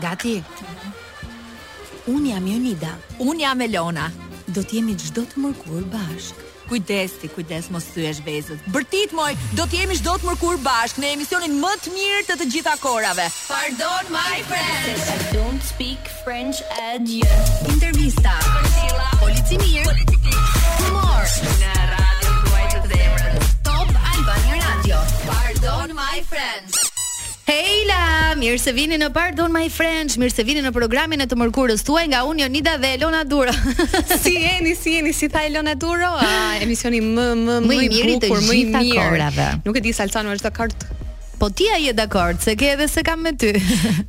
Gati? Unë jam Jonida. Unë jam Elona. Do të jemi çdo të mërkurë bashkë. Kujdes ti, kujdes mos thyesh vezët. Bërtit moj, do të jemi çdo të mërkurë bashkë në emisionin më të mirë të të gjitha kohërave. Pardon my French. I don't speak French at you. Intervista. Polici mirë. Humor. Në radion tuaj të zemrës. Top Albania Radio. Pardon my French. Hejla! Mirë se vini në Pardon My French, mirë se vini në programin e të mërkurës tuaj nga unë Jonida dhe Elona Duro. si jeni, si jeni, si tha Elona Duro? Ah, emisioni më më më i mirë të gjitha kohërave. Nuk e di sa Salsano është dakord. Po ti a je dakord se ke edhe S'e kam me ty.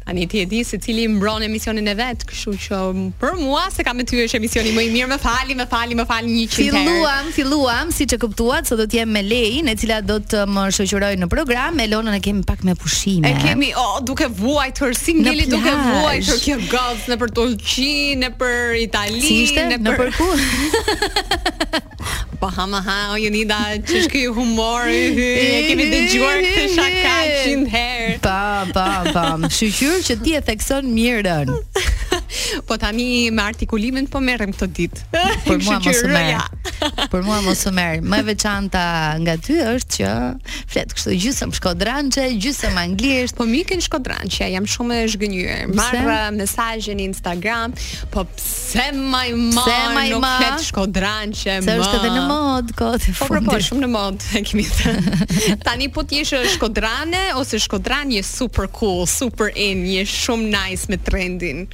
Tani ti e di secili mbron emisionin e vet. Kështu që për mua S'e kam me ty është emisioni më i mirë, më fali, më fali, më fali 100 herë. Filluam, filluam, siç e kuptuat, sot do të jem me Lein, e cila do të më shoqërojë në program, Elonën e kemi pak me pushime. E kemi, oh, duke vuajtur, se ngeli duke vuajtur kjo gocë nëpër Turqi, nëpër Itali, si ishte? nëpër, nëpër ku? Po ha më ha, o Jonida, ç'është ky humor, e kemi dëgjuar këtë shaka 100 herë. Pa, pa, pa, shyqyr që ti e thekson mirën. Po tani me artikulimin po merrem këto ditë. Për mua mos u merr. Për mua mos u merr. Më e veçanta nga ty është që flet kështu gjysmë shkodrançe, gjysmë anglisht. Po më ikën shkodrançe, jam shumë e zhgënjyer. Marr mesazhe në Instagram, po Pse më i marr? Pse më i marr? Nuk flet shkodrançe më. Se është edhe në modë kot. Po po, po shumë në modë, e kemi thënë. Tani po ti je shkodrane ose shkodran je super cool, super in, je shumë nice me trendin.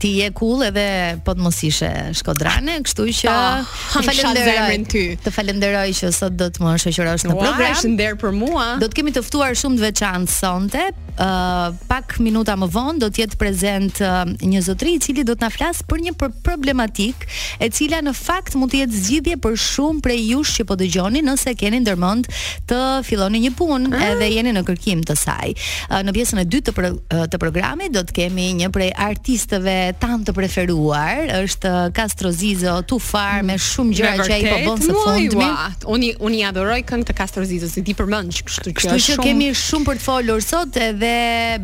Ti je cool edhe po të mos ishe shkodrane, kështu që ah, të falenderoj ty. Të falenderoj që sot do të më shoqërosh në program. Është nder për mua. Do të kemi të ftuar shumë të veçantë sonte, Uh, pak minuta më vonë do të jetë prezent uh, një zotëri i cili do të na flasë për një për problematikë e cila në fakt mund të jetë zgjidhje për shumë prej jush që po dëgjoni nëse keni ndërmend të filloni një punë ah. edhe jeni në kërkim të saj. Uh, në pjesën e dytë të, pro, uh, të programit do të kemi një prej artistëve tanë të preferuar, është Kastro Zizo, ftuar mm. me shumë gjëra që ai po bën së fundmi. Unë unë i adhuroj këngët e Kastro Zizos, i di përmendsh, kështu që kështu që shumë... kemi shumë për të folur sot dhe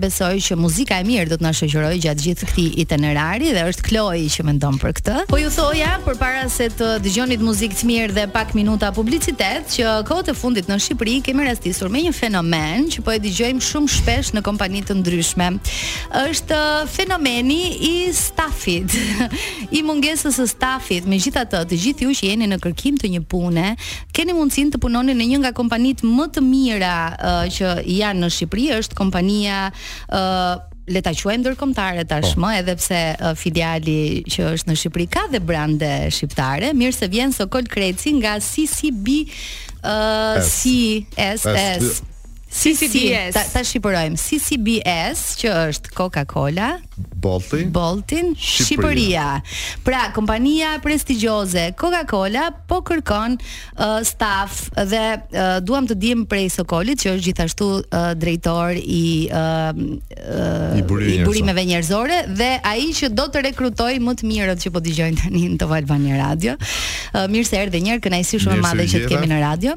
besoj që muzika e mirë do të na shoqërojë gjatë gjithë këtij itinerari dhe është Kloi që mendon për këtë. Po ju thoja përpara se të dëgjonit muzikë të mirë dhe pak minuta publicitet që kohët e fundit në Shqipëri kemi rastisur me një fenomen që po e dëgjojmë shumë shpesh në kompani të ndryshme. Është fenomeni i stafit. I mungesës së stafit, megjithatë, të gjithë ju që jeni në kërkim të një pune, keni mundësinë të punoni në një nga kompanitë më të mira uh, që janë në Shqipëri, është kompania uh, le ta quajmë ndërkombëtare tashmë, po. edhe pse uh, filiali që është në Shqipëri ka dhe brande shqiptare. Mirë se vjen Sokol Kreci nga CCB uh, S, CS, CCBS. Ta, ta shqipërojmë. CCBS, që është Coca-Cola, Bottli, Bottling Shqipëria. Pra, kompania prestigjioze Coca-Cola po kërkon uh, staf dhe uh, duam të dimë prej Sokolit, që është gjithashtu uh, drejtor i uh, uh, i, burime i burimeve njerëzore dhe ai që do të rekrutojë më të mirët që po dëgjojnë tani në Top Albania Radio. Uh, mirë se erdhe një herë, kënaqësi shumë e madhe që të kemi në radio.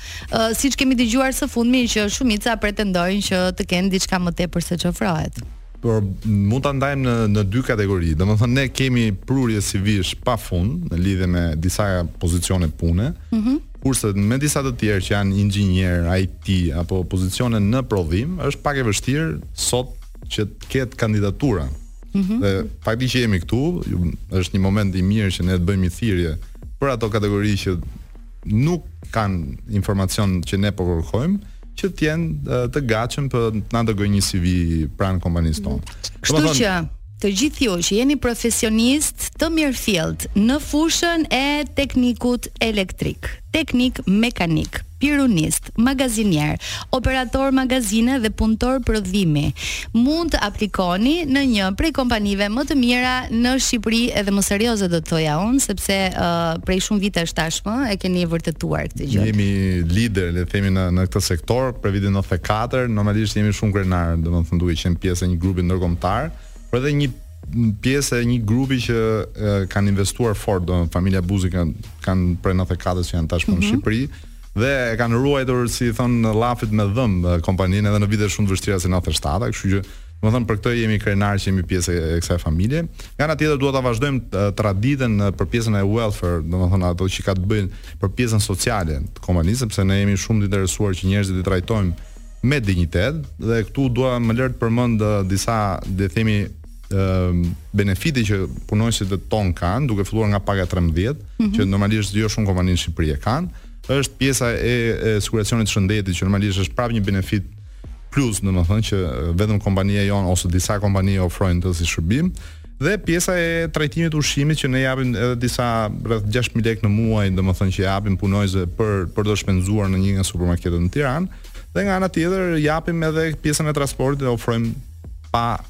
Ë siç kemi dëgjuar së fundmi që shumica pretendojnë që të kenë diçka më tepër se ç'ofrohet. Por mund ta ndajmë në në dy kategori. Domethënë ne kemi prurje CV-sh pa fund në lidhje me disa pozicione pune. Mhm. Mm kurse me disa të tjerë që janë inxhinier, IT apo pozicione në prodhim, është pak e vështirë sot që të ketë kandidatura. Mhm. Mm dhe fakti që jemi këtu, është një moment i mirë që ne të bëjmë një thirrje për ato kategori që nuk kanë informacion që ne po kërkojmë që të jenë të gatshëm për të na dërguar një CV pranë kompanisë tonë. Mm. Kështu që të gjithë ju që jeni profesionist të mirëfillt në fushën e teknikut elektrik, teknik mekanik, pirunist, magazinier, operator magazine dhe punëtor prodhimi. Mund të aplikoni në një prej kompanive më të mira në Shqipëri edhe më serioze do të thoja unë, sepse uh, prej shumë vitesh tashmë e keni vërtetuar këtë gjë. Jemi lider, le të themi në në këtë sektor prej vitit 94, normalisht jemi shumë krenar, domethënë duke qenë pjesë e një grupi ndërkombëtar, por edhe një pjesë e një grupi që e, kanë investuar fort, domethënë familja Busi kanë kanë prej 94 që janë tashmë mm -hmm. në mhm. Shqipëri Dhe e kanë ruajtur si i thon llafit me dhëm kompaninë edhe në vite shumë të vështira si në 97, kështu që domethënë për këtë jemi krenar që jemi pjesë e kësaj familje. Nga ana tjetër dua ta vazhdojmë traditën për pjesën e welfare, domethënë ato që ka të bëjnë për pjesën sociale të kompanisë, sepse ne jemi shumë të interesuar që njerëzit t'i trajtojmë me dinjitet dhe këtu dua më lër të përmend disa, le të themi, ëm benefiti që punonjësit tanë kanë, duke filluar nga paga 13, mm -hmm. që normalisht jo shumë kompani në Shqipëri e kanë, është pjesa e, e siguracionit të shëndetit, që normalisht është prapë një benefit plus, domethënë që vetëm kompania jon ose disa kompani ofrojnë këtë si shërbim dhe pjesa e trajtimit ushqimit që ne japim edhe diku rreth 6000 lekë në muaj, domethënë që japim punonjësve për për të shpenzuar në një nga supermarketet në Tiranë. Dhe nga ana tjetër japim edhe pjesën e transportit dhe ofrojmë pa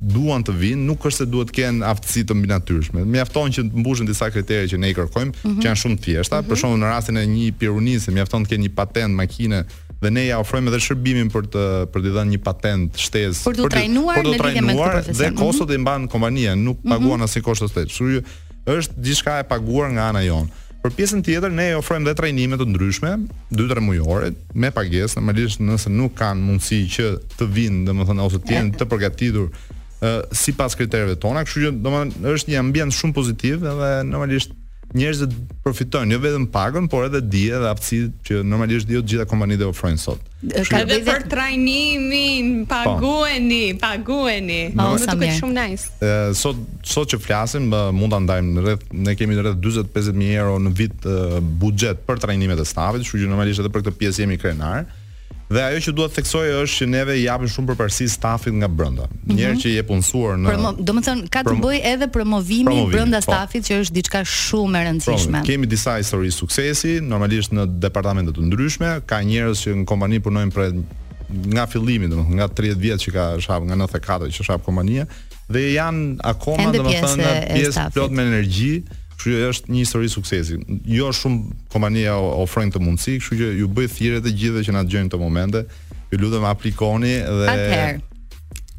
duan të vijnë, nuk është se duhet të kenë aftësi të mbinatyrshme. Mjafton që të mbushin disa kritere që ne i kërkojmë, mm -hmm. që janë shumë të thjeshta. Mm -hmm. Për shembull, në rastin e një pirunise, mjafton të kenë një patentë makine dhe ne ia ofrojmë edhe shërbimin për të për të dhënë një patentë shtesë për të trajnuar, për të trajnuar dhe mhm. kostot mm -hmm. i mban kompania, nuk mhm. paguan mm -hmm. asnjë kosto shtesë. është diçka e paguar nga ana jonë. Për pjesën tjetër ne ofrojmë dhe trajnime të ndryshme, 2-3 mujore me pagesë, normalisht nëse nuk kanë mundësi që të vijnë, domethënë ose të jenë të përgatitur ë sipas kritereve tona, kështu që domethënë është një ambient shumë pozitiv edhe normalisht njerëzit përfitojnë jo vetëm pagën, por edhe dije dhe aftësi që normalisht jo të gjitha kompanitë e ofrojnë sot. Ka edhe për trajnimin, po. paguheni, paguheni. Po, është shumë nice. Sot sot që flasim mund ta ndajmë rreth ne kemi rreth 40-50 mijë euro në vit buxhet për trajnimet e stafit, kështu që normalisht edhe për këtë pjesë jemi krenarë. Dhe ajo që dua të theksoj është që neve i japim shumë përparësi stafit nga brenda. Mm -hmm. Njëherë që je punësuar në Promo, do të thotë ka të bëjë edhe promovimi, promovimi brenda po. stafit që është diçka shumë e rëndësishme. Promovimi. Kemi disa histori suksesi, normalisht në departamente të ndryshme, ka njerëz që në kompani punojnë për nga fillimi domethënë nga 30 vjet që ka që është hap nga 94 që është hap kompania dhe janë akoma domethënë pjesë plot me energji kështu që është një histori suksesi jo shumë kompani e ofrojnë këtë mundësi kështu që ju bëj thirrje të gjithëve që na dëgjojnë këto momente ju lutem aplikoni dhe Atëherë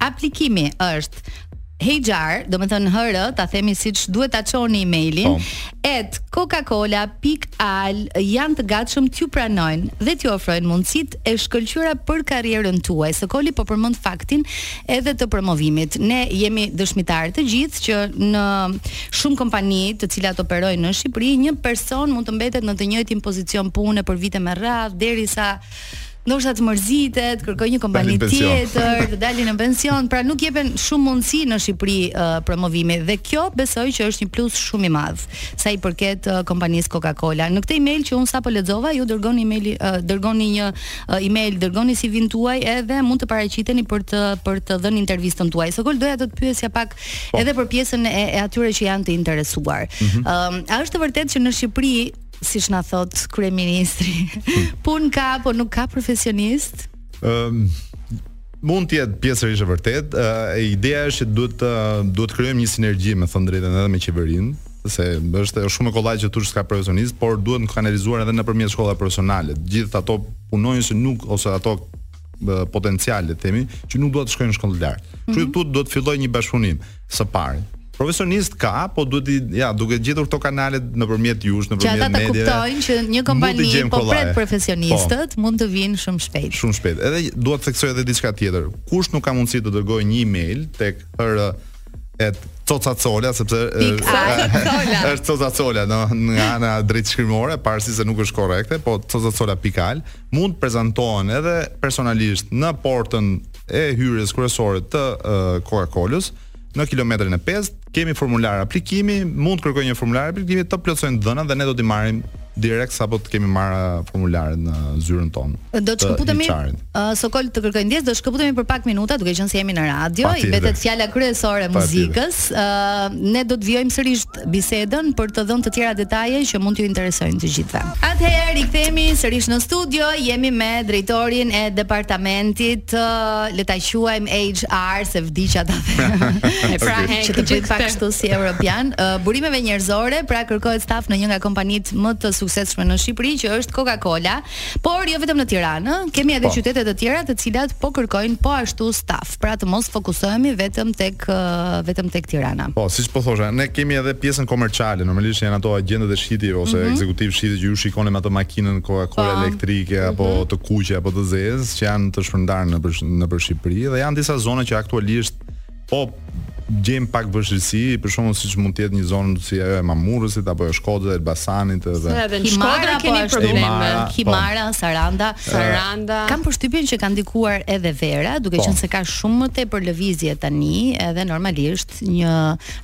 aplikimi është HR, domethënë HR, ta themi siç duhet ta çoni e-mailin, po. at coca-cola.al janë të gatshëm t'ju pranojnë dhe t'ju ofrojnë mundësitë e shkëlqyera për karrierën tuaj. Sokoli po përmend faktin edhe të promovimit. Ne jemi dëshmitarë të gjithë që në shumë kompani të cilat operojnë në Shqipëri, një person mund të mbetet në të njëjtin pozicion pune për vite me radhë, derisa ndoshta të mërzitet, kërkojë një kompani tjetër, të dali në pension, pra nuk jepen shumë mundësi në Shqipëri uh, promovimi dhe kjo besoj që është një plus shumë i madh sa i përket uh, kompanisë Coca-Cola. Në këtë email që unë sapo lexova, ju dërgoni email, uh, dërgoni një uh, email, dërgoni CV-në tuaj edhe mund të paraqiteni për të për të dhënë intervistën tuaj. Sokol doja të të pyesja pak po. edhe për pjesën e, e atyre që janë të interesuar. Ëm, mhm. mm -hmm. uh, a është e vërtetë që në Shqipëri siç na thotë kryeministri. Punë ka, po nuk ka profesionistë. Ëm um, mund të jetë pjesërisht e vërtetë. Uh, ideja është që duhet të uh, duhet të krijojmë një sinergji me thënë të drejtën edhe me qeverinë, se është shumë kollaj që të thush s'ka profesionistë, por duhet kanalizuar edhe nëpërmjet shkollave profesionale. Gjithë ato punonjës që nuk ose ato potencialë le të themi që nuk duan të shkojnë në shkollë të lartë. Kështu mm -hmm. duhet të fillojë një bashkëpunim. Së pari. Profesionist ka, po duhet, ja, duke gjetur këto kanalet nëpërmjet jush, nëpërmjet mediave. Që ata ta kuptojnë që një kompani po pret profesionistët, po, mund të vinë shumë shpejt. Shumë shpejt. Edhe dua të theksoj edhe diçka tjetër. Kush nuk ka mundësi të dërgojë një email tek HR et Coca Cola pika al sepse është Coca Cola nga ana drejtshkrimore, pavarësisht se nuk është korrekte, po Coca Cola pika al, mund të prezantohen edhe personalisht në portën e hyrjes kryesore të Coca-Colës në kilometrin e 5 kemi formular aplikimi, mund të kërkojë një formular aplikimi të plotësojnë të dhënat dhe ne do t'i marrim direkt sapo të kemi marrë uh, formularin në uh, zyrën tonë. Do të shkëputemi uh, Sokol të kërkoj ndjesë, do të shkëputemi për pak minuta duke qenë se jemi në radio, i mbetet fjala kryesore muzikës. Uh, ne do të vijojmë sërish bisedën për të dhënë të tjera detaje që mund t'ju interesojnë të gjithëve. Atëherë i kthehemi sërish në studio, jemi me drejtorin e departamentit, uh, le ta quajmë HR se vdiqa ta them. E pra okay. që të bëjmë pak kështu si europianë, uh, burimeve njerëzore, pra kërkohet staf në një nga kompanitë më të suksesshme në Shqipëri që është Coca-Cola, por jo vetëm në Tiranë, kemi edhe po. qytete të tjera të cilat po kërkojnë po ashtu staf. pra të mos fokusohemi vetëm tek vetëm tek Tirana. Po, siç po thosha, ne kemi edhe pjesën komerciale, normalisht janë ato agjentët e shitjeve ose mm -hmm. ekzekutiv shitje që ju shikoni me ato makinat Coca-Cola po. elektrike mm -hmm. apo të kuqe apo të zezë që janë të shpërndarë nëpër, nëpër Shqipëri dhe janë disa zona që aktualisht po gjejmë pak vështirësi, për shembull siç mund të jetë një zonë si ajo e Mamurrasit apo e Shkodrës, Elbasanit edhe. Edhe në Shkodër keni probleme. Himara, po. Saranda, Saranda. Kam përshtypjen që ka ndikuar edhe vera, duke po. qenë se ka shumë më tepër lëvizje tani, edhe normalisht një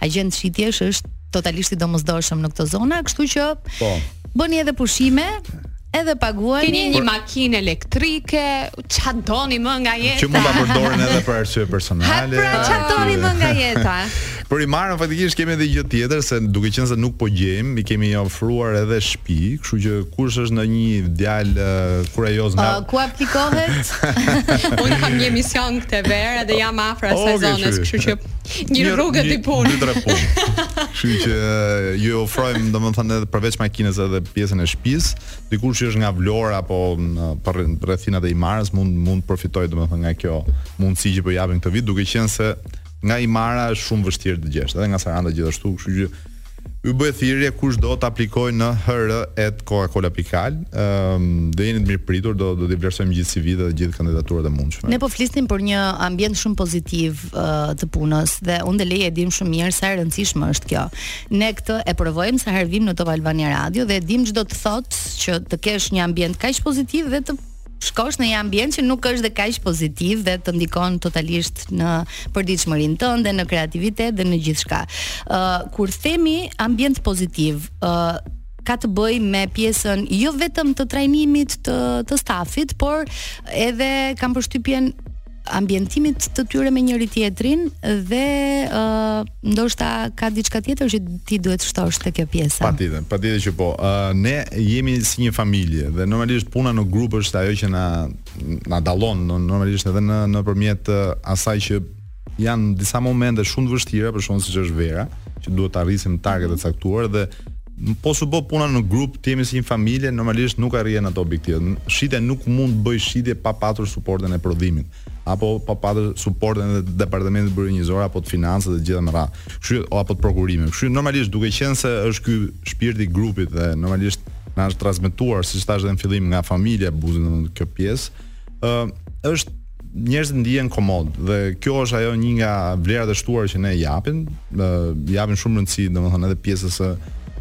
agjent shitjesh është totalisht i domosdoshëm në këto zona, kështu që po. bëni edhe pushime, edhe paguheni. Keni një makinë elektrike, ça doni më nga jeta? Që mund ta përdorin edhe për arsye personale. Pra, pra, ça doni më nga jeta? Për Himarën faktikisht kemi edhe gjë tjetër se duke qenë se nuk po gjejmë, i kemi ofruar edhe shtëpi, kështu që kush është ndonjë djalë kurajoz nga uh, ku aplikohet? Unë kam një emision këtë verë dhe jam afër asaj okay, zonës, kështu që Një rrugë dy punë. Dy tre punë. Kështu që ju ofrojmë domethënë edhe përveç makinës edhe pjesën e shtëpisë. Dikush që është nga Vlora apo nëpër rrethinat e Himarës mund mund të përfitojë domethënë nga kjo mundësi që po japim këtë vit, duke qenë se nga Himara është shumë vështirë të gjesh, edhe nga Saranda gjithashtu, kështu që Ju bëj thirrje kushdo të aplikojë në hr@coca-cola.al, ëm do jeni të mirëpritur, do do t'i vlerësojmë gjithë CV-të dhe gjithë kandidaturat e mundshme. Ne po flisnim për një ambient shumë pozitiv uh, të punës dhe unë dhe Leja e dim shumë mirë sa e rëndësishme është kjo. Ne këtë e provojmë sa herë vijmë në Top Albania Radio dhe e dim ç'do të thotë që të kesh një ambient kaq pozitiv dhe të shkosh në një ambient që nuk është dhe kaq pozitiv dhe të ndikon totalisht në përditshmërinë tënde, në kreativitet dhe në gjithçka. Ë uh, kur themi ambient pozitiv, ë uh, ka të bëjë me pjesën jo vetëm të trajnimit të të stafit, por edhe kam përshtypjen ambientimit të tyre me njëri tjetrin dhe ë uh, ndoshta ka diçka tjetër që ti duhet shtosh te kjo pjesa. Patjetër, patjetër që po. Ë uh, ne jemi si një familje dhe normalisht puna në grup është ajo që na na dallon normalisht edhe në nëpërmjet asaj që janë disa momente shumë të vështira, për shembull siç është vera, që duhet të arrisim targetet e caktuar dhe po s'u bë puna në grup, të jemi si një familje, normalisht nuk arrihen ato objektivat. Shitja nuk mund të bëjë shitje pa patur suportin e prodhimit, apo pa patur suportin e departamentit burimeve njerëzore apo të financës dhe gjithë me radhë. Kështu apo të prokurimit. Kështu normalisht duke qenë se është ky shpirti i grupit dhe normalisht na është transmetuar siç thashë edhe në fillim nga familja Buzi kjo pjesë, ë uh, është njerëzit ndihen komod dhe kjo është ajo një nga vlerat e shtuara që ne japim, ë uh, japim shumë rëndësi domethënë edhe pjesës së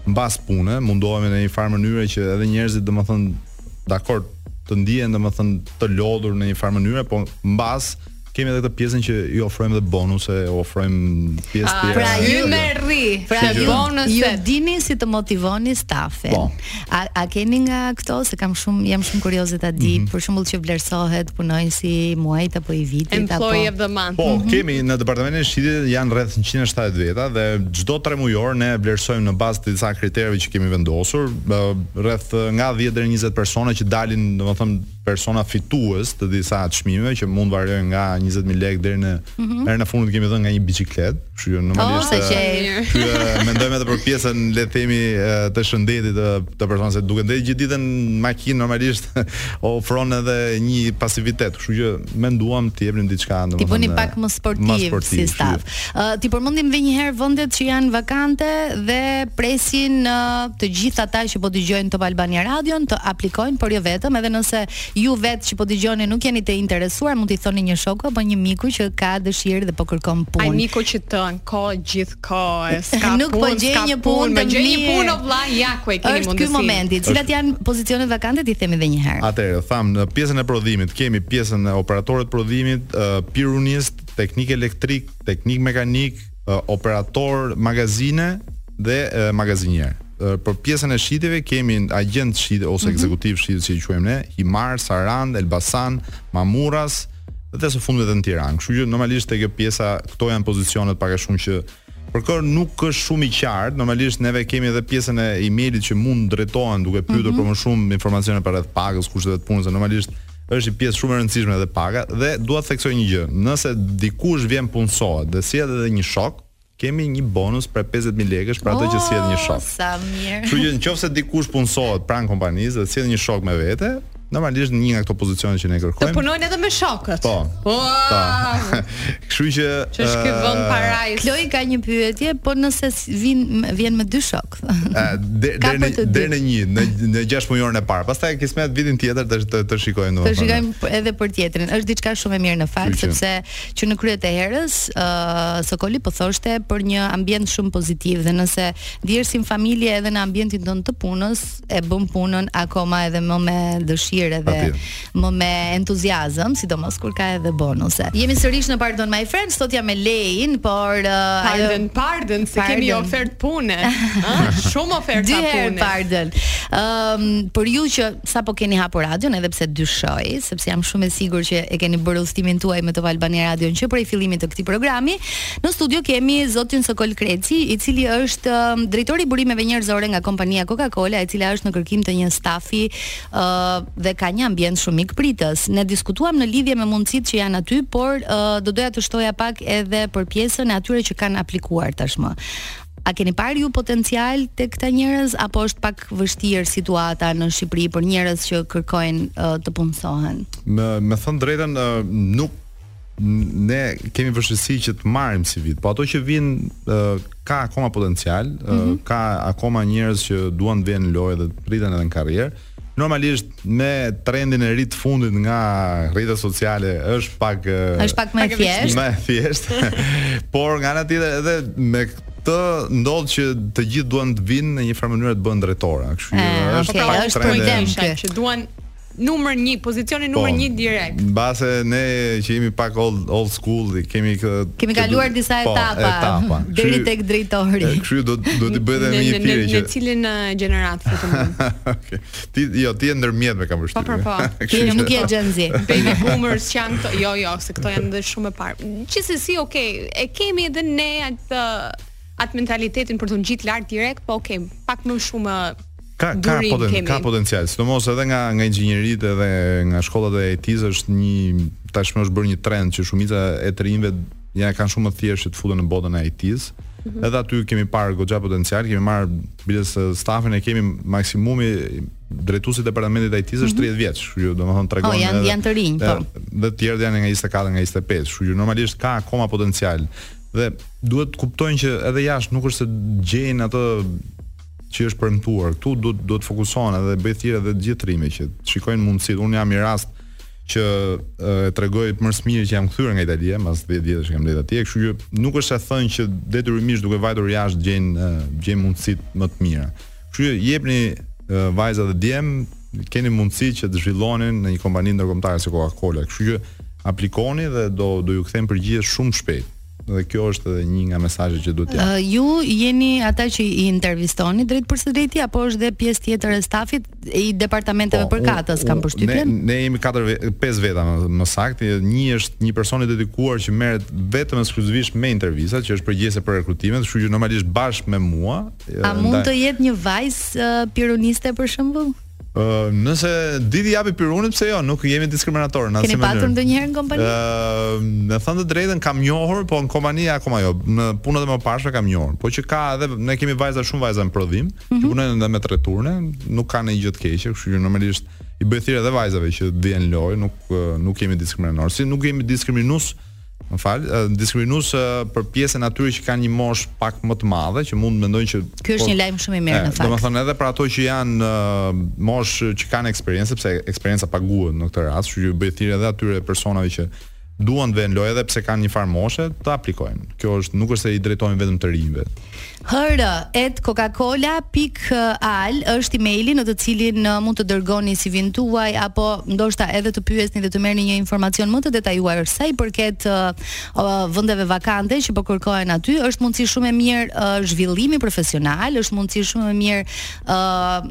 mbas pune, mundohemi në një farë mënyre që edhe njerëzit domethënë dakord të ndihen domethënë të lodhur në një farë mënyre, po mbas kemi edhe këtë pjesën që u ofrojmë dhe bonuse, ofrojmë pjesë ah, tjetër. Pra ju jo, jo. merri, pra ju bonuse. Ju dini si të motivoni stafin. Po. A, a keni nga këto se kam shumë jam shumë kurioze ta di, mm -hmm. për shembull që vlerësohet punonjësi i muajit apo i vitit Employee apo Employee of the month. Po, mm -hmm. kemi në departamentin e shitjes janë rreth 170 veta dhe çdo 3 mujor ne vlerësojmë në bazë të disa kritereve që kemi vendosur, rreth nga 10 deri 20 persona që dalin, domethënë persona fitues të disa çmimeve që mund variojnë nga 20000 lekë deri në mm -hmm. herën e fundit kemi dhënë nga një biçikletë, kështu që normalisht oh, që mendojmë edhe për pjesën le të themi të shëndetit të, të personave se duke ndenjur gjithë ditën në makinë normalisht ofron edhe një pasivitet, kështu që menduam të jepnim diçka domethënë. T'i bëni pak më sportiv, më sportiv si staf. Uh, t'i përmendim edhe një herë vendet që janë vakante dhe presin uh, të gjithë ata që po dëgjojnë Top Albania Radion të aplikojnë, por jo vetëm, edhe nëse ju vetë që po dëgjoni nuk jeni të interesuar, mund t'i thoni një shoku apo një miku që ka dëshirë dhe po kërkon punë. Ai miku që të ankohet gjithkohë, s'ka punë, nuk po gjej një punë, më gjej një punë o vlla, ja ku e keni mundësinë. Është ky momenti, cilat janë pozicionet vakante t'i themi edhe një herë. Atëherë, thamë në pjesën e prodhimit kemi pjesën e operatorëve të prodhimit, uh, pirunist, teknik elektrik, teknik mekanik, operator magazine dhe magazinier. Për pjesën e shitjeve kemi agjent shitje ose mhm. ekzekutiv mm -hmm. shitje si i quajmë ne, Himarë, Sarandë, Elbasan, Mamurras dhe së fundmi edhe në Tiranë. Kështu që normalisht te kjo pjesa këto janë pozicionet pak a shumë që Për kë nuk është shumë i qartë, normalisht neve kemi edhe pjesën e emailit që mund drejtohen duke pyetur mm -hmm. për më shumë informacione përreth pagës, kushteve të punës, normalisht është një pjesë shumë e rëndësishme edhe paga dhe dua të theksoj një gjë. Nëse dikush vjen punësohet dhe sjell edhe një shok, kemi një bonus prej 50000 lekësh për atë oh, që sjell një shok. Sa mirë. Kështu që nëse dikush punësohet pranë kompanisë dhe sjell një shok me vete, Normalisht në një nga këto pozicione që ne kërkojmë. Të punojnë edhe me shokët. Po. Po. Kështu që që është ky eh, vend parajsë. Kloi ka një pyetje, po nëse vin vjen me dy shokë. Eh, deri në deri në një, në në 6 mujorin e parë. Pastaj kismet vitin tjetër të të, të shikojmë domethënë. Të shikojmë edhe për tjetrin. Është diçka shumë e mirë në fakt sepse që në krye të herës, ë eh, Sokoli po thoshte për një ambient shumë pozitiv dhe nëse ndihesh si familje edhe në ambientin tonë të punës, e bën punën akoma edhe më me dëshirë dhe më me entuziazëm, sidomos kur ka edhe bonuse. Jemi sërish në Pardon My Friends, sot jam me Lein, por uh, Pardon, ajo... pardon, se pardon. kemi ofertë pune. Ah, shumë oferta pune. Dy herë pardon. Ëm um, për ju që sapo keni hapur radion, edhe pse dyshoj, sepse jam shumë e sigurt që e keni bërë udhëtimin tuaj me Top Albania Radio që prej fillimit të këtij programi, Në studio kemi zotin Sokol Kreci, i cili është um, drejtor i burimeve njerëzore nga kompania Coca-Cola, e cila është në kërkim të një stafi uh, dhe ka një ambient shumë mikpritës. Ne diskutuam në lidhje me mundësitë që janë aty, por uh, do doja të shtoja pak edhe për pjesën e atyre që kanë aplikuar tashmë. A keni parë ju potencial te këta njerëz apo është pak vështirë situata në Shqipëri për njerëz që kërkojnë uh, të punësohen? Me me thënë të drejtën uh, nuk ne kemi vështirësi që të marrim CV-të, po ato që vijnë uh, ka akoma potencial, mm -hmm. uh, mhm. ka akoma njerëz që duan të vijnë në lojë dhe të rriten edhe në karrierë. Normalisht me trendin e ri të fundit nga rrjetet sociale është pak uh, është pak më e thjeshtë. Më e thjeshtë. Por nga ana tjetër edhe me këtë ndodh që të gjithë duan të vijnë në një farë mënyrë të bëhen drejtorë. Kështu që është okay, është trendi që duan Numër një, pozicionin numër një direkt. Po, mbase ne që jemi pak old, old school, kemi kë... Kemi kaluar disa po, etapa, po, etapa. deri tek drejtori. Kështu do, do të bëj dhe një pyetje që... Në cilin gjeneratë, futem. okay. ti, jo, ti je ndërmjet, e kam vështirë. Po, po, po, ti e nuk je Gen Z. Baby boomers që janë këto, jo, jo, se këto janë dhe shumë më parë. Gjithsesi, okej, okay, e kemi edhe ne atë atë mentalitetin për të ngjit lart direkt, po okay, pak më shumë ka ka poten, kemi. ka potencial, sidomos edhe nga nga inxhinieritë edhe nga shkollat e IT-s është një tashmë është bërë një trend që shumica e të rinjve e kanë shumë më të thjeshtë të futen në botën e IT-s. Mm -hmm. Edhe aty kemi parë goxha potencial, kemi marrë biles stafin e kemi maksimumi drejtuesi i departamentit të IT-s është mm -hmm. 30 vjeç, kështu që domethënë tregon oh, janë janë të rinj, po. Dhe të tjerët janë nga 24 nga 25, kështu që normalisht ka akoma potencial. Dhe duhet të kuptojnë që edhe jashtë nuk është se gjejnë atë që është premtuar. Ktu duhet duhet të fokusohen edhe bëj thirrje edhe të gjithë të rinjve që të shikojnë mundësitë. Unë jam një rast që e tregoj më së miri që jam kthyer nga Italia, mas 10 vjetësh që kam ndenjur atje, kështu që nuk është e thënë që detyrimisht duke vajtur jashtë gjejnë gjejnë mundësitë më të mira. Kështu që jepini vajza dhe djem keni mundësi që të zhvilloheni në një kompani ndërkombëtare si Coca-Cola. Kështu që aplikoni dhe do do ju kthejmë përgjigje shumë shpejt. Dhe kjo është edhe një nga mesazhet që duhet të jap. Uh, ju jeni ata që i intervistoni drejtpërsëdrejti apo është dhe pjesë tjetër e stafit i departamenteve po, përkatës kam përshtypjen? Ne, ne jemi 4 5 veta më, më saktë, një është një person i dedikuar që merret vetëm ekskluzivisht me intervista, që është përgjegjëse për rekrutimin, kështu që normalisht bashkë me mua A mund të jetë një vajzë uh, piruniste për shembull? Ë, uh, nëse di të japi pirunit, pse jo, nuk jemi diskriminatorë në asnjë mënyrë. Keni patur ndonjëherë në kompani? Ë, uh, me thënë të drejtën kam njohur, po në kompani akoma jo. Në punët e mëparshme kam njohur. Po që ka edhe ne kemi vajza shumë vajza në prodhim, mm -hmm. që mhm. punojnë edhe me tre turne, nuk kanë ndonjë gjë të keqe, kështu që normalisht i bëj thirrje edhe vajzave që vihen në lojë, nuk nuk jemi diskriminatorë, si nuk jemi diskriminues më fal, diskriminues për pjesën e atyre që kanë një moshë pak më të madhe, që mund të mendojnë që Ky është po, një lajm shumë i mirë në fakt. Domethënë edhe për ato që janë në moshë që kanë eksperiencë, sepse eksperienca paguhet në këtë rast, kështu që bëj thirrje edhe atyre personave që duan të vihen në lojë edhe pse kanë një farë moshe, të aplikojnë. Kjo është nuk është se i drejtohem vetëm të rinjve. HR at coca-cola pikë al është emaili në të cilin uh, mund të dërgoni CV-n tuaj apo ndoshta edhe të pyesni dhe të merrni një informacion më të detajuar sa i përket uh, uh, vendeve vakante që po kërkohen aty. Është mundësi shumë e mirë uh, zhvillimi profesional, është mundësi shumë e mirë uh,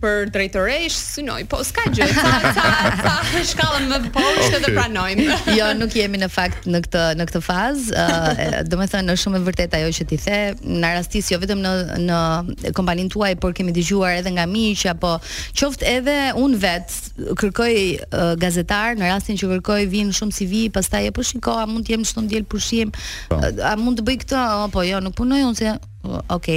për drejtoresh synoj. Po s'ka gjë, sa sa sa shkallën më poshtë okay. dhe pranojmë. jo, nuk jemi në fakt në këtë në këtë fazë. Uh, domethënë është shumë e vërtetë ajo që ti the. Na rastis jo vetëm në në kompaninë tuaj, por kemi dëgjuar edhe nga miq apo qoftë edhe un vet kërkoj uh, gazetarë në rastin që kërkoj vijnë shumë CV, pastaj e po shiko a mund të jem çdo të diel pushim, po. a mund të bëj këtë apo jo, nuk punoj unë se Ok,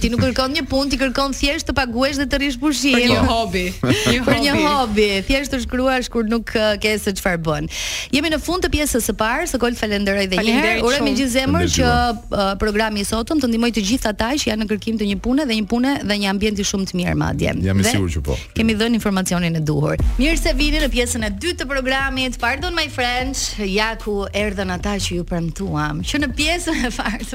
ti nuk kërkon një punë, ti kërkon thjesht të paguhesh dhe të rrish pushim. Për një hobi. Një për një hobi, thjesht të shkruash kur nuk uh, ke se çfarë bën. Jemi në fund të pjesës së parë, Sokol të falenderoj dhe një herë. Uroj me gjithë zemër që uh, programi i sotëm të ndihmojë të gjithë ata që janë në kërkim të një pune dhe një pune dhe një ambienti shumë të mirë madje. Jam i sigurt që po. Kemi dhënë informacionin e duhur. Mirë se vini në pjesën e dytë të programit. Pardon my friends, ja ku erdhën ata që ju premtuam. Që në pjesën e parë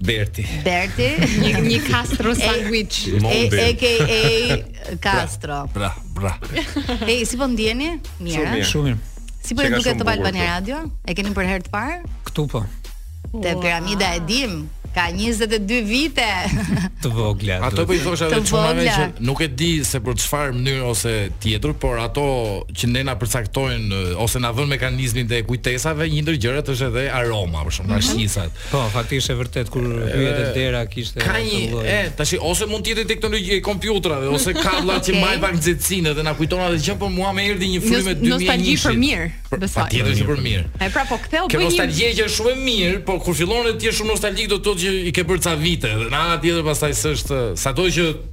Berti. Berti, një një Castro sandwich. E ke e Castro. Bra, bra. Ej, si po ndjeni? Mirë. Shumë mirë. Si po ju duket Top Albania Radio? E keni për herë të parë? Ktu po. Te piramida e dim ka 22 vite. Të vogla. Ato po i thosha vetë çunave që nuk e di se për çfarë mënyre ose tjetër, por ato që ne na përcaktojnë ose na vënë mekanizmin e kujtesave, një ndër gjërat është edhe aroma, për shembull, mm -hmm. Po, faktikisht është e vërtetë kur hyje te dera kishte ka një e tash ose mund të jetë teknologji e kompjuterave ose kabllat okay. që mbajnë pak nxehtësinë dhe na kujton atë gjë, por mua më erdhi një frymë 2001. Nostalgji për mirë, besoj. Patjetër që për mirë. E pra po ktheu bëj një nostalgji që është shumë e mirë, por kur fillon të jesh shumë nostalgjik do të thotë që i ke bërë ca vite dhe nga ana tjetër pastaj s'është sado që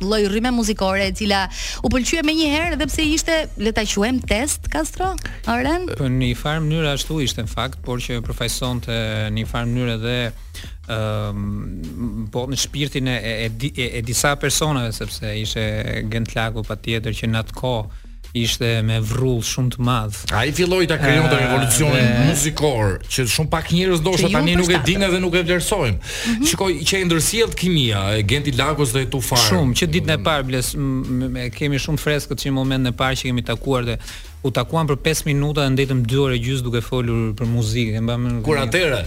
lloj rryme muzikore e cila u pëlqye menjëherë edhe pse ishte le ta quajmë test Castro Orland po, në një farë mënyrë ashtu ishte në fakt por që përfaqësonte në një farë mënyrë edhe ëm um, botën, shpirtin e e, e, e disa personave sepse ishte Genti Lako patjetër që në atë kohë ishte me vrull shumë të madh. Ai filloi ta krijonte evolucionin dhe... muzikor, që shumë pak njerëz ndoshta tani nuk e dinë dhe nuk e vlerësojnë. Mm -hmm. Shikoj që e ndërsjelltë kimia e Genti Lakos dhe 2Farm. Shumë që ditën e parë e kemi shumë të freskët që në momentin e parë që kemi takuar dhe u takuam për 5 minuta dhe ndejtëm 2 orë e gjys duke folur për muzikë. Mbam kur atëre.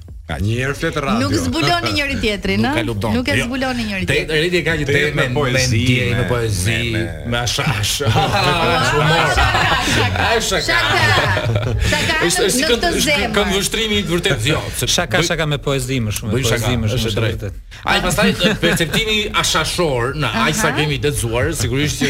Kaq. Një herë flet radio. Nuk zbuloni njëri tjetrin, ëh. Nuk, nuk e jo. zbuloni njëri tjetrin. Te Redi ka një temë me poezi, me poezi, me hashash. Shaka. Shaka. Është si këtë zemër. Kam vështrimi i vërtet jo. Shaka shaka me poezi më shumë, me poezi më shumë drejt. Ai pastaj perceptimi ashashor, na ai sa kemi dëgjuar, sigurisht që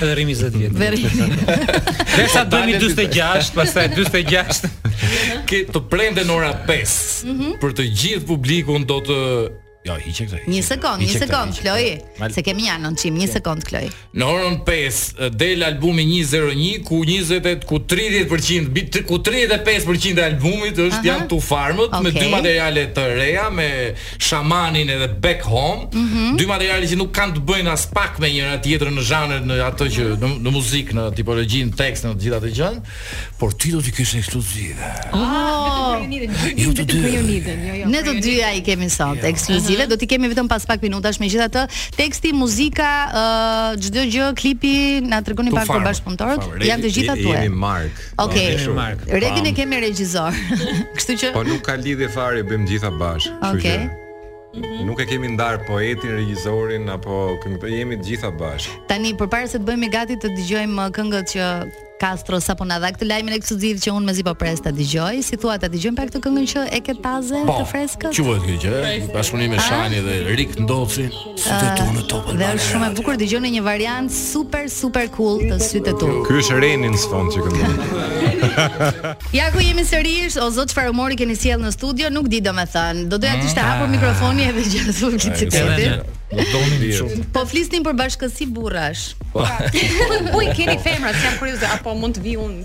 Edhe rrim 20 vjet. Dhe rrim. Dhe sa do jemi 46, pastaj 46. Këtë të premte në ora 5. Mm -hmm. Për të gjithë publikun do të Jo, hiqe këtë. Një sekond, një sekond, Kloi. Se kemi janë në çim, një sekond, Kloi. Në orën 5 del albumi 101 ku 20 ku 30% ku 35% e albumit është janë 2Farmët me dy materiale të reja me Shamanin edhe Back Home, mm -hmm. dy materiale që nuk kanë të bëjnë aspak me njëra tjetrën në zhanrin në atë që në, në muzikë, në tipologjinë, tekst, në të gjitha të gjën, por ti do të kesh ekskluzive. Oh, ah, jo të dy. Jo, jo, ne të dyja i kemi sot jo. ekskluzive, do t'i kemi vetëm pas pak minutash megjithatë teksti, muzika, çdo uh, gjë, klipi na tregoni pak për bashkëpunëtorët. Janë të gjitha tuaj. Jemi Mark. Okej. Okej, Mark. Redin e Pam. kemi regjizor. Kështu që Po nuk ka lidhje fare, bëjmë të gjitha bashkë. kështu Okej. që- Nuk e kemi ndar poetin, regjisorin apo këngëtar, jemi të gjitha bashkë. tani përpara se të bëhemi gati të dëgjojmë uh, këngët që Kastro sapo na dha këtë lajmin ekskluziv që unë mezi po pres ta dëgjoj. Si thua ta dëgjojmë pak këtë këngën që e ke taze Po, të freskët? Quhet kjo gjë, bashkëpunim me Shani dhe Rik Ndoci. Sytë tu në topë Dhe është shumë e bukur dëgjoni një variant super super cool të sytë tu. Ky është Reni në sfond që këndon. ja ku jemi sërish, o zot çfarë humori keni sjell në studio, nuk di domethën. Do doja të ishte mm. hapur mikrofoni edhe gjatë publicitetit. Po flisnim për bashkësi burrash. Po. Po i keni femra, jam kurioze, apo mund të vi unë?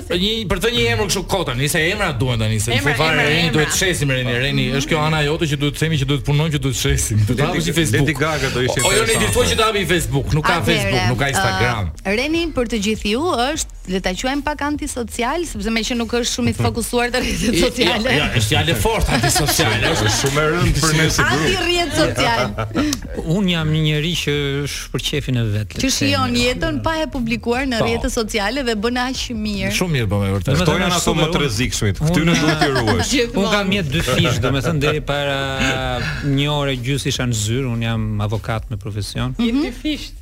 Për një për të një emër kështu kot, nëse emra duhen tani, se në fare reni duhet të shesim reni, reni, është kjo ana jote që duhet të themi që duhet të punojmë që duhet të shesim. Do të hapësh një Facebook. Lady Gaga do ishte. Po jo ne di thua që do hapi Facebook, nuk ka Facebook, nuk ka Instagram. Reni për të gjithë ju është le ta quajmë pak antisocial, sepse meqë nuk është shumë i fokusuar te rrjetet sociale. Jo, është fjalë e fortë antisocial, është shumë e rëndë për ne si grup. Antirrjet social. Unë jam një njeri që është për qefin e vet. Që shijon jetën pa e publikuar në po. rrjete sociale dhe bën aq mirë. Shumë mirë bën me vërtet. Këto janë ato më të rrezikshmit. Këtyre duhet t'u ruhesh. Unë kam një jetë dyfishe, domethënë deri para një ore e gjysë isha në zyrë, unë jam avokat me profesion. Jetë dyfishe.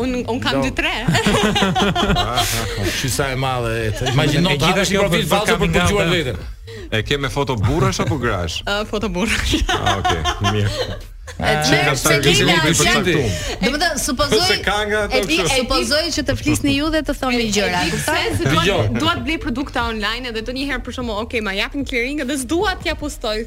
Un un kam 2 3. Shi sa e madhe. Imagjino të hapësh një profil falso për të gjuar veten. E ke me foto burrash apo grash? Ë foto burrash. Ah, okay, mirë. Edhe se kishe një për çfarë? Domethënë supozoj e di e supozoj që të flisni ju dhe të thoni gjëra. Dua të blej produkte online edhe të njëherë për shkakun, okay, ma japin clearing dhe s'dua t'ja postoj.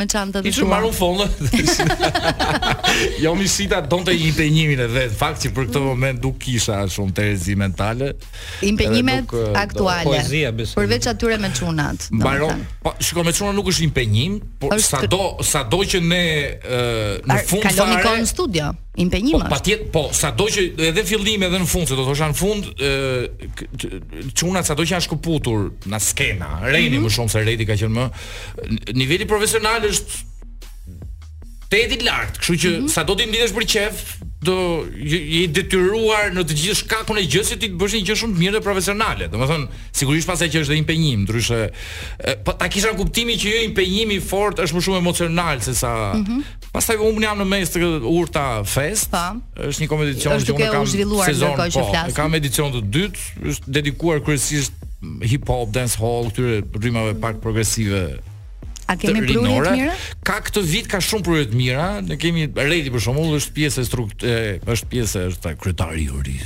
Me çunat. Ishte marrë fonë. jo mi s'i ta donte impenjimin edhe vet. Në fakt që për këtë moment nuk kisha shumë terezi mentale. Impenjime, eh, aktuale. Do, poezia besoj. Përveç atyre me çunat. Mbaro, po shiko me çunat nuk është impenjim, por sado sado që ne uh, në fund fare. Kaloni kohën në studio. Impenjim po, është. Po patjet, po sado që edhe në fillim edhe në fund, se do të thosha në fund, ë çuna sado që janë shkëputur nga skena, Reni mm -hmm. më shumë se Redi ka qenë më, niveli profesional është tepër i lartë, kështu që mm -hmm. sado ti ndihesh për qejf, do je i detyruar në të gjithë shkakun e gjësë ti të bësh një gjë shumë të mirë dhe profesionale. Domethënë, sigurisht pas që është dhe impenjim, ndryshe, po ta kisha kuptimin që jo impenjimi i fortë është më shumë emocional se sa mm -hmm. Pastaj unë jam në mes të Urta Fest. Pa. Po. Është një kompeticion që unë kam zhvilluar sezon, ndërkohë që po, flas. Kam edicion të dytë, është dedikuar kryesisht hip hop, dance hall, këtyre rrymave pak progresive. A kemi prurje të mira? Ka këtë vit ka shumë prurje të mira. Ne kemi Redi për shembull, është pjesë e strukturës, është pjesë është kryetari i jurisë.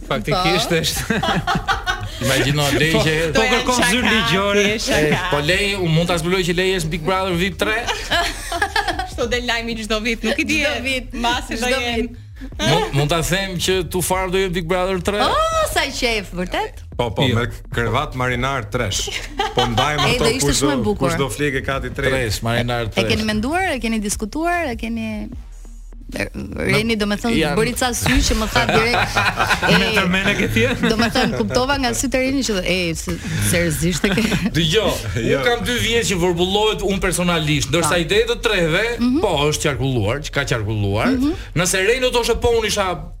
Faktikisht është. Imagjino lej që po kërkon zyrë ligjore. Po lej, u mund ta zbuloj që lej është Big Brother VIP 3. Kështu del lajmi çdo vit, nuk i di çdo vit, mase çdo vit. Mund mund ta them që West Side Family do jetë Big Brother 3. Oh, sa qejf, vërtet? Po, po, jo. me krevat marinar 3. Po ndajmë ato kush do kush do flejë kati 3. Marinar 3. E keni menduar, e keni diskutuar, e keni Reni do me thënë ja, bëri ca sy që më tha direkt e ke me tërë mend e ke ti do me thënë kuptova nga sytë Reni që e seriozisht e ke dëgjo unë jo. kam dy vjet që vorbullohet unë personalisht ndërsa ide e të treve mm -hmm. po është qarkulluar që ka qarkulluar mm -hmm. nëse Reni do të thoshte po unë isha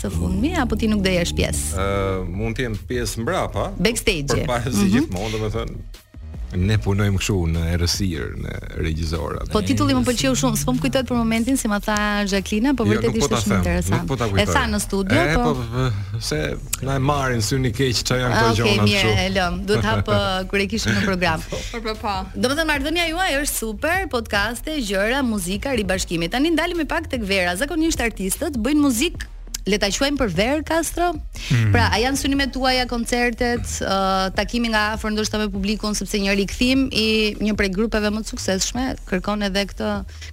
së fundmi apo ti nuk do jesh pjesë? Ë uh, mund të jem pjesë mbrapa. Backstage. Prapa si mm -hmm. gjithmonë, domethënë ne punojmë kështu në errësirë, ne regjisorët. Po titulli më pëlqeu shumë, s'po më kujtohet për momentin si ma tha Zhaklina, po jo, vërtet ishte shumë interesant. Nuk po ta kujtoj. E tha në studio, e, po. po se na e marrin syri i keq çfarë janë këto ah, gjëra. Okej, mirë, e lëm. Do ta hap kur e kishim në program. Por po po. Domethënë marrëdhënia juaj është super, podcaste, gjëra, muzika, ribashkimi. Tani ndalemi pak tek vera. Zakonisht artistët bëjnë muzikë le ta quajmë për verë Castro. Mm. Pra, a janë synimet tuaja koncertet, uh, takimi nga afër ndoshta me publikun sepse një rikthim i një prej grupeve më të suksesshme kërkon edhe këtë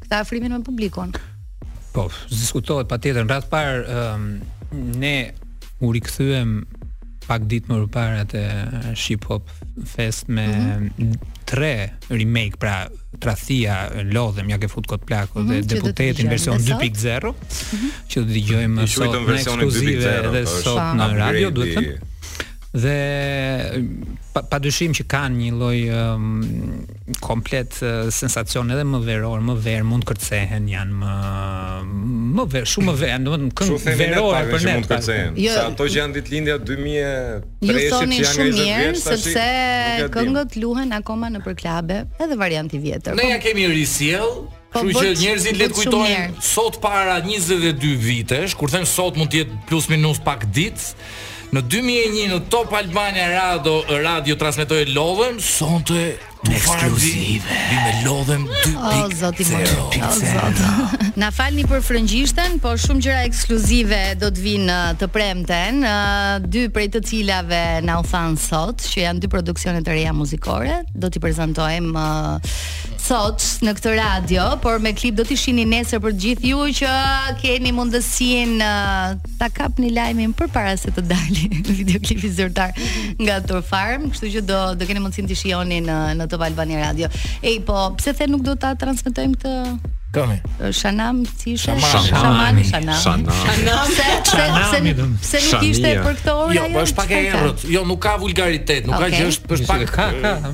këtë afrimin me publikun. Po, diskutohet patjetër në radhë të parë um, ne u rikthyem pak ditë më parë te Shqip Hop Fest me mm -hmm. tre remake pra tradhtia lodhem ia ke fut kot plako mm -hmm, dhe deputetin version 2.0 mhm. që do dëgjojmë mm sot në ekskluzive edhe po, sot në radio duhet të them dhe pa, padyshim që kanë një lloj um, komplet sensacion edhe më veror, më verë mund të kërcehen janë më më verë, shumë më verë, domethënë këngë verore për ne mund të kërcehen. Jo, Sa ato që janë datëlindja 2003 që janë nga 20 vjeç tash. Sepse këngët luhen akoma nëpër klabe, edhe varianti i vjetër. Ne ia kemi risjell Po, bëtë- bëtë shumë mirë. Kështu që njerëzit le të kujtojnë sot para 22 vitesh, kur them sot mund të jetë plus minus pak ditë, në 2001 në Top Albania Radio radio transmetoi Lodhem, sonte ekskluzive. Vijmë me Lodhem 2.0. O zoti im. O zoti. Na falni për frëngjishten, po shumë gjëra ekskluzive do të vinë ë, të premten, ë, dy prej të cilave na u thanë sot, që janë dy produksione të reja muzikore, do t'i prezantojmë ë, sot në këtë radio, por me klip do t'i shihni nesër për të gjithë ju që keni mundësinë uh, ta kapni lajmin përpara se të dalë videoklipi zyrtar nga Tur Farm, kështu që do do keni mundësinë të shihoni në në Top Albania Radio. Ej, po pse the nuk do ta transmetojmë këtë Këmi. Shanam, si ishte? Shaman, Shanam. Shanam. Shanam. Se nuk ishte për këtë orë. Jo, po është pak e errët. Jo, nuk ka vulgaritet, nuk ka gjë, është pak. Ka, ka.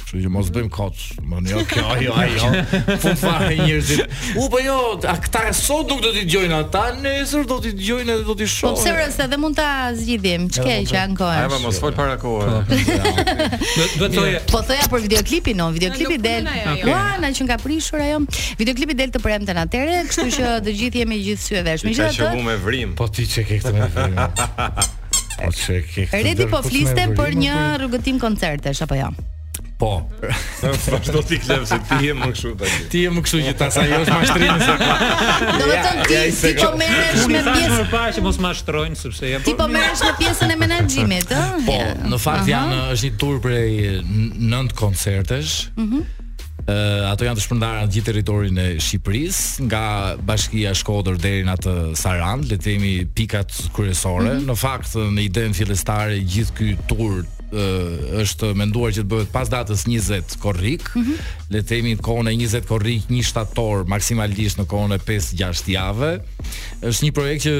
Kështu që mos bëjmë kaq. Më jo kjo ajo ajo. Po fare njerëzit. U po jo, a këta sot nuk do t'i dëgjojnë ata, nesër do t'i dëgjojnë dhe do t'i shohin. Po pse ora se dhe mund ta zgjidhim. Ç'ke që ankohesh? Ai mos fol para kohës. Po, po, po. Do të thoje. Po thoja për videoklipin, no, videoklipi del. Ua, na që nga prishur ajo. Videoklipi del të premten atëherë, kështu që të gjithë jemi gjithë sy e vesh. Megjithatë. Po ti ç'ke këtë me vrim. Po ç'ke këtë. Redi po fliste për një rrugëtim koncertesh apo jo? Po. Vazhdo ti Klev se ti je më kështu tani. Ti je më kështu që ta sa jo është mashtrim se. Do të thonë ti ti po merresh me pjesë. Unë pa që mos mashtrojnë sepse jam. Ti po merresh me pjesën e menaxhimit, ëh? Po, në fakt janë është një tur prej 9 koncertesh. Mhm. Uh, ato janë të shpërndara në gjithë territorin e Shqipërisë, nga bashkia Shkodër deri në atë Sarandë, le të themi pikat kryesore. Mm -hmm. Në fakt në idenë fillestare gjithë ky tur është menduar që të bëhet pas datës 20 korrik, mm -hmm. le të themi kohën e 20 korrik, 1 shtator maksimalisht në kohën e 5-6 javë. Është një projekt që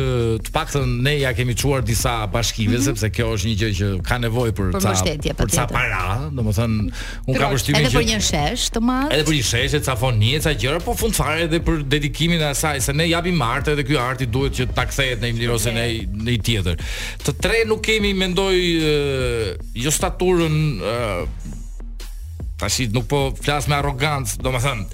të paktën ne ia kemi çuar disa bashkive mm -hmm. sepse kjo është një gjë që ka nevojë për, për ca për ca para, domethënë Unë kam përshtypjen edhe për një shesh të madh. Edhe për një shesh e ca foni e ca gjëra, po fund fare edhe për dedikimin e asaj se ne japim art edhe ky arti duhet që të kthehet në një mënyrë ose në në një tjetër. Të tre nuk kemi mendoj jo staturën tashi nuk po flas me arrogancë, domethënë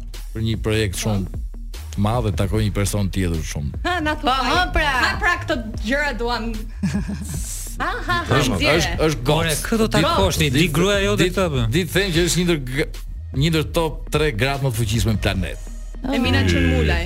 për një projekt shumë të madh dhe takoj një person tjetër shumë. Ha na thua. Po, ha pra. Ha pra këto gjëra duam. Ha ha ha. Është është është gore. Kë do takosh ti? Di gruaja jote këtë apo? Di të them që është një ndër një ndër top 3 gratë më të fuqishme në planet. Emina Çunmulaj.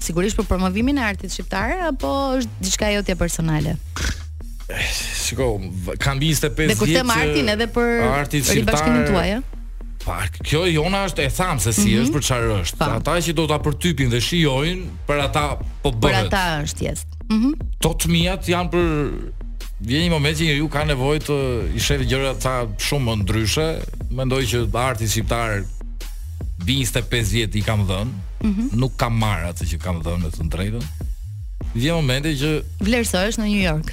sigurisht për promovimin e artit shqiptar apo është diçka jote personale? Shiko, kam 25 vjet. Dhe kur them artin edhe për ribashkimin tuaj, Pa, kjo jona është e thamë se si mm -hmm. është për çfarë është. Pa. Ata që do ta përtypin dhe shijojnë, për ata po bëhet. Për ata është yes. Mhm. Mm ato të miat janë për vjen një moment që ju ka nevojë t'i shef gjërat ca shumë më ndryshe. Mendoj që arti shqiptar 25 vjet i kam dhënë. mm -hmm. nuk kam marrë atë që kam dhënë të drejtën. Vjen momenti që vlerësohesh në New York.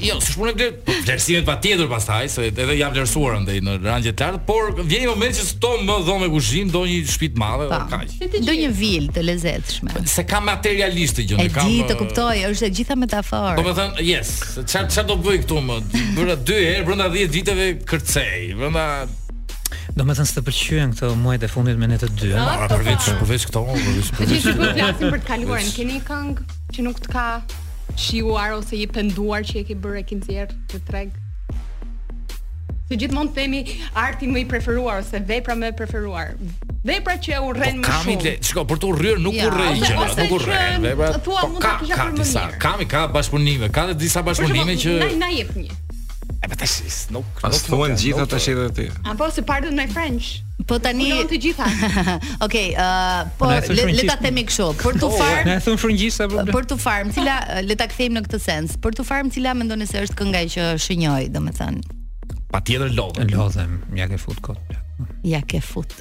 Jo, s'është punë bler, po vlerësimet patjetër pastaj, se edhe janë vlerësuar andaj në rangje të lartë, por vjen një moment që s'do më dhomë kuzhinë, do një shtëpi të madhe apo kaq. Do një vilë të lezetshme. Po, s'e ka materialisht gjë, ne kam. E di të kuptoj, është e gjitha metaforë. Do me thënë, yes, çfarë çfarë do bëj këtu më? Bëra dy herë brenda 10 viteve kërcej, brenda Domethënë s'të pëlqyen këto muajt e fundit me ne të dy, e? Po, përveç, përveç këto, përveç, përveç. Që çikë flasim për të kaluarën, keni këngë që nuk të ka shijuar ose je penduar që e ke bërë e ke nxjerrë në treg. Se gjithmonë themi arti më i preferuar ose vepra më e preferuar. Vepra që urren po, më shumë. Kami, shikoj, për të urryer nuk urrej gjë, nuk urrej. Vepra, po ka, ka disa, kami ka bashkëpunime, ka disa bashkëpunime që na na jep një. E po tash nuk nuk nuk thuhen gjithë tash edhe ti. Apo se pardon my French. Po tani Kulon të gjitha. Okej, ë po le ta themi kështu, për 2Farm. Ne themi frëngjisht apo problem. Për të farë, cila le ta kthejmë në këtë sens. Për 2Farm, cila mendoni se është kënga që shenjoi, domethënë. Patjetër lodhem. Lodhem, ia ke fut kot. Ia ke fut.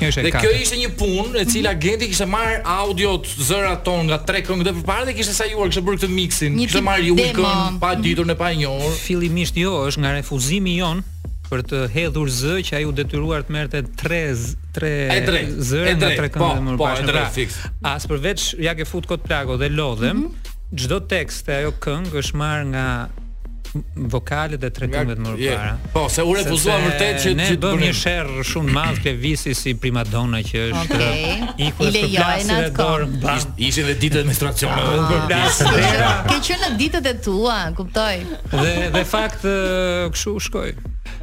Është e dhe kjo katërt. ishte një punë e cila Genti kishte marrë audiot, zërat tonë nga tre këngët e përpara dhe kishte sajuar, kishte bërë këtë mixin, Një kishte tip marrë i ulë demo. këngë, pa ditur ne pa e njohur. Fillimisht jo, është nga refuzimi jonë për të hedhur zë që ai u detyrua të merrte tre z- tre E drejtë, e zëra nga drejtë, tre këngët po, e më po, e përpara. drejtë, fiks. as përveç ia ke fut kot plako dhe lodhem, çdo tekst te ajo këngë është marrë nga vokalet e tre këngët më parë. Po, se u refuzua vërtet që ne bëmë një sherr shumë të madh ke Visi si primadona që është okay. iku përplasi dhe derën ba. Ishin dhe ditët e menstruacioneve. Ah, ke qenë në ditët e tua, kuptoj. Dhe dhe fakt kështu shkoi.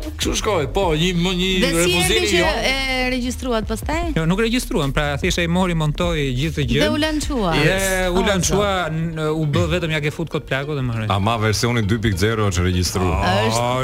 Kështu shkoi, po, një më një refuzim i joni. E regjistruat pastaj? Jo, nuk regjistruam, pra thjesht ai mori montoi gjithë të gjë. Dhe u lançua. Dhe u lançua, u bë vetëm ia ke fut kot plako dhe mora. Ama versioni 2.0 është regjistruar.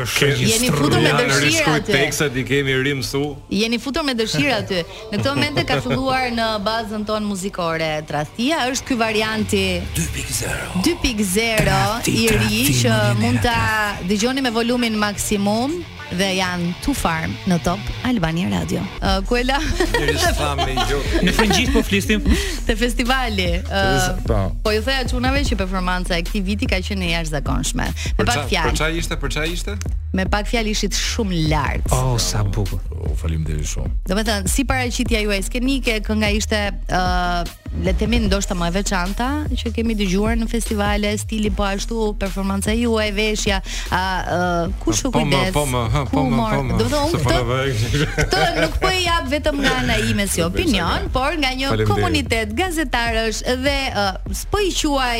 Është. Jeni futur me dëshirë aty. Tekstet i kemi rimësu. Jeni futur me dëshirë aty. Në këto momente ka filluar në bazën tonë muzikore Tradhtia, është ky varianti 2.0. 2.0 i ri që mund ta dëgjoni me volumin maksimum dhe janë 2Farm në Top Albania Radio. Uh, ku e la? Në frëngjisht po flisnim te festivali. Uh, po. po ju thoja çunave që performanca e këtij viti ka qenë e jashtëzakonshme. Me pak fjalë. Për çfarë ishte? Për çfarë ishte? Me pak fjalë ishit shumë lart. Oh, sa bukur. O faleminderit shumë. Domethënë, si paraqitja juaj skenike, kënga ishte ë uh, le të themi ndoshta më e veçanta që kemi dëgjuar në festivale, stili po ashtu, performanca juaj, veshja, a uh, kush u po, kujdes? Po, po, po, po, po, po. Domethënë, këtë, këtë nuk po e jap vetëm nga ana ime si opinion, por nga një komunitet gazetarësh dhe uh, s'po i quaj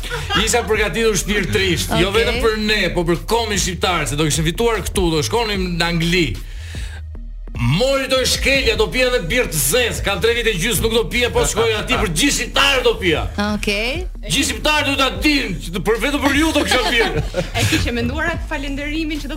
Isha përgatitur shpirtërisht, okay. jo vetëm për ne, por për kombin shqiptar, se do kishim fituar këtu, do shkonim në Angli. Mori do shkelja, do pia dhe birrë të zezë Ka tre vite e gjysë, nuk do pia, po shkoj aty për gjithë shqiptarë do pia Okej okay. Gjithë shqiptarë do ta dinë, se vetëm për ju do kisha pirë E kishe menduar atë falenderimin që do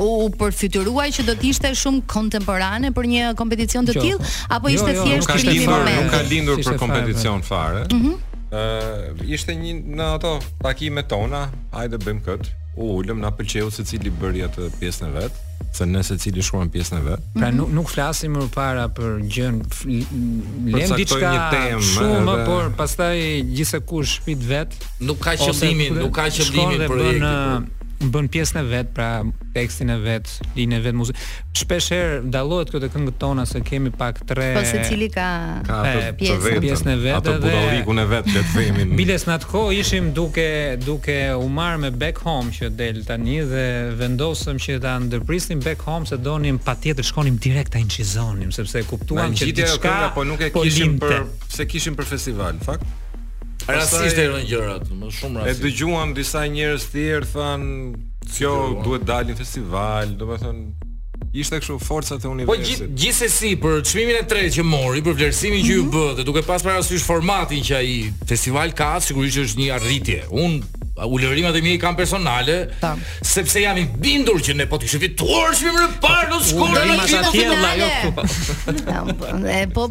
U përfytyrua që do të ishte shumë kontemporane për një kompeticion të tillë apo ishte jo, jo, thjesht krijim i momentit? Nuk ka lindur për kompeticion fare. Ëh, mhm. ishte një në ato takime tona, hajde bëjmë kët. U ulëm na pëlqeu secili bëri atë pjesën e vet se ne secili shkruan pjesën e vet. Pra nuk nuk flasim më parë për gjënë, lëmë diçka shumë më por pastaj gjithsekush shpit vet. Nuk ka qëllimin, nuk ka qëllimin për projektin. bën pjesën e vet, pra tekstin e vet, linjën e vet muzikë. Shpesh herë dallohet këto këngët tona se kemi pak tre. Po secili ka ka pjesën pjesën e vet atë budallikun e vet le të themi. Biles në atë kohë ishim duke duke u marr me back home që del tani dhe vendosëm që ta ndërprisnim back home se donim patjetër shkonim direkt ta incizonim sepse kuptuam që diçka po nuk e po kishim për se kishim për festival fakt. Rastisht erdhën gjërat, më shumë rastisht. E dëgjuan disa njerëz të tjerë thanë, kjo duhet të dalë në festival, domethënë ishte kështu forcat e po, universit. Po gjithë gjithsesi për çmimin e tretë që mori, për vlerësimin që iu mhm. bë dhe duke pas parasysh formatin që ai festival ka, sigurisht është një arritje. Unë vlerësimet e mia i kam personale, Tam. sepse jam i bindur që ne po të kishim fituar çmimin e parë në shkollën e tij. Ulërimat e tij vëlla, jo këtu. Po, po, po.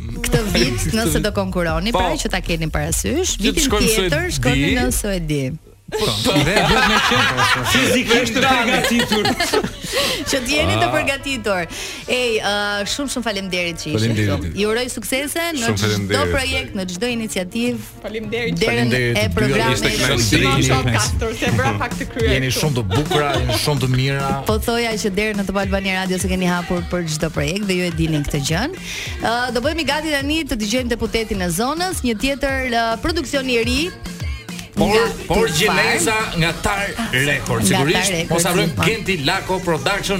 këtë vit nëse do konkuroni, po. pra që ta keni parasysh, vitin tjetër shkoni në Suedi. Po, po. dhe duhet me qenë fizikisht të përgatitur. Që të jeni të ah. përgatitur. Ej, uh, shumë shumë faleminderit që ishe këtu. Ju uroj suksese në çdo projekt, në çdo iniciativë. Faleminderit. Faleminderit. E programi ishte kënaqësi. Jeni shumë të bukura, jeni shumë të mira. Po thoja që derën e Top Albania Radios e keni hapur për çdo projekt dhe ju e dini këtë gjë. Ë do bëhemi gati tani të dëgjojmë deputetin e zonës, një tjetër produksion i ri Por, por Gjeneza nga Tar Record, sigurisht, mos harrojmë Genti Lako Production,